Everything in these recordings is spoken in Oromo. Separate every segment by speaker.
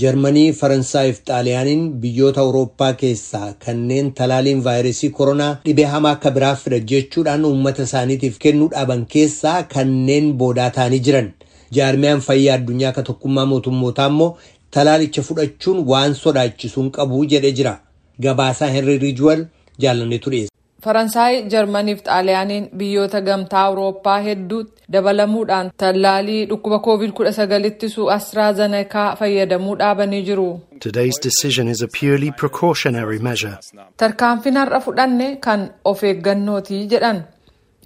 Speaker 1: jarmanii faransaayii fi xaaliyaaniin biyyoota awurooppaa keessaa kanneen talaaliin vaayirasii koronaa dhibee hamaa akka biraa fida jechuudhaan uummata isaaniitiif kennuu dhaaban keessaa kanneen boodaa ta'anii jiran jaarmiyaan fayyaa addunyaa akka tokkummaa mootummootaa immoo talaalicha fudhachuun waan sodaachisuun qabu jedhee jira gabaasaa henry riijuwal jaalanneetu dhiyeessa.
Speaker 2: Faransaay jarmaniif xaaliyaaniin biyyoota gamtaa awurooppaa hedduutti dabalamuudhaan tallaalii dhukkuba koovid 19 ittisu astraazenekaa fayyadamuu dhaabanii jiru. Tarkaanfiin har'a fudhanne kan of eeggannootii jedhan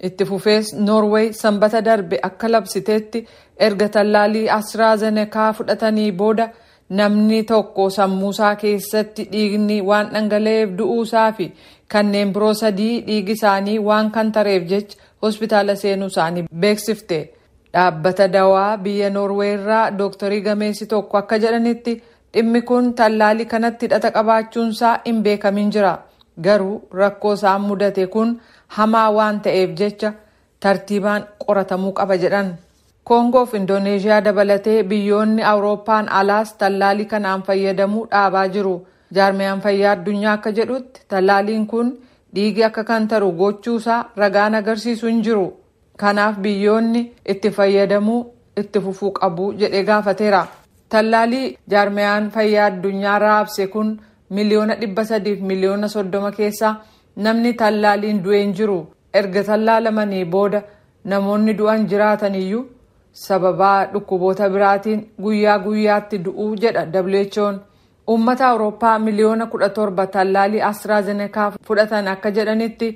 Speaker 2: itti fufees noorweey sanbata darbe akka labsiteetti erga tallaalii astraazenekaa fudhatanii booda namni tokko sammuusaa keessatti dhiigni waan dhangala'eef du'uusaa fi kanneen biroo sadii dhiigi isaanii waan kan tareef jecha hospitaala seenuu isaanii beeksifte dhaabbata dawaa biyya noorweerraa dooktarii gameessi tokko akka jedhanitti dhimmi kun tallaalii kanatti hidhata qabaachuunsaa hin beekamin jira garuu rakkoo isaan mudate kun hamaa waan ta'eef jecha tartiibaan qoratamuu qaba jedhan. Koongoo fi indooneeshiyaa dabalatee biyyoonni awurooppaan alaas tallaalii kanaan fayyadamuu dhaabaa jiru. Jaarmiyaan fayyaa addunyaa akka jedhutti tallaaliin kun dhiigi akka kan taru gochuusaa ragaan agarsiisu hin jiru. Kanaaf biyyoonni itti fayyadamuu itti fufuu qabu jedhee gaafateera. Tallaalii jaarmiyaan fayyaa addunyaa raabse kun miliyoona dhibba sadiif miliyoona soddoma keessaa namni tallaaliin du'e hin jiru. Erga tallaalamanii booda namoonni du'an jiraatan iyyuu sababaa dhukkuboota biraatiin guyyaa guyyaatti du'uu jedha who'n uummata awurooppaa miliyoona kudha torba tallaalii astraazenekaa fudhatan akka jedhanitti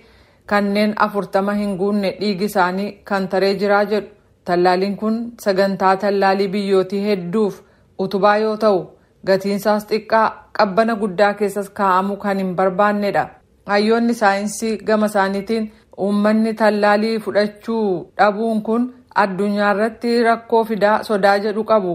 Speaker 2: kanneen afurtama hin guunne dhiigi isaanii kan taree jiraa jedhu. Tallaaliin kun sagantaa tallaalii biyyootii hedduuf utubaa yoo ta'u gatiinsaas xiqqaa qabbana guddaa keessas kaa'amuu kan hin barbaannedha. Hayyoonni saayinsii gama isaaniitiin uummanni tallaalii fudhachuu dhabuun kun addunyaa irratti rakkoo fidaa sodaa jedhu qabu.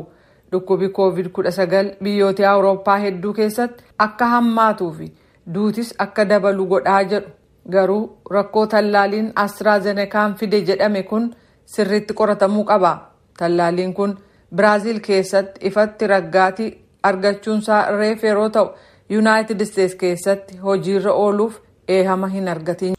Speaker 2: Dhukkubi koovid 19 biyyoota awurooppaa hedduu keessatti akka hammaatuu fi duutis akka dabalu godhaa jedhu. Garuu rakkoo tallaaliin astraazenekaan fide jedhame kun sirriitti qoratamuu qaba. Tallaaliin kun biraaziil keessatti ifatti raggaatii argachuunsaa reef yeroo ta'u yuunaayitid isteets keessatti hojiirra ooluuf eehama hin argatin.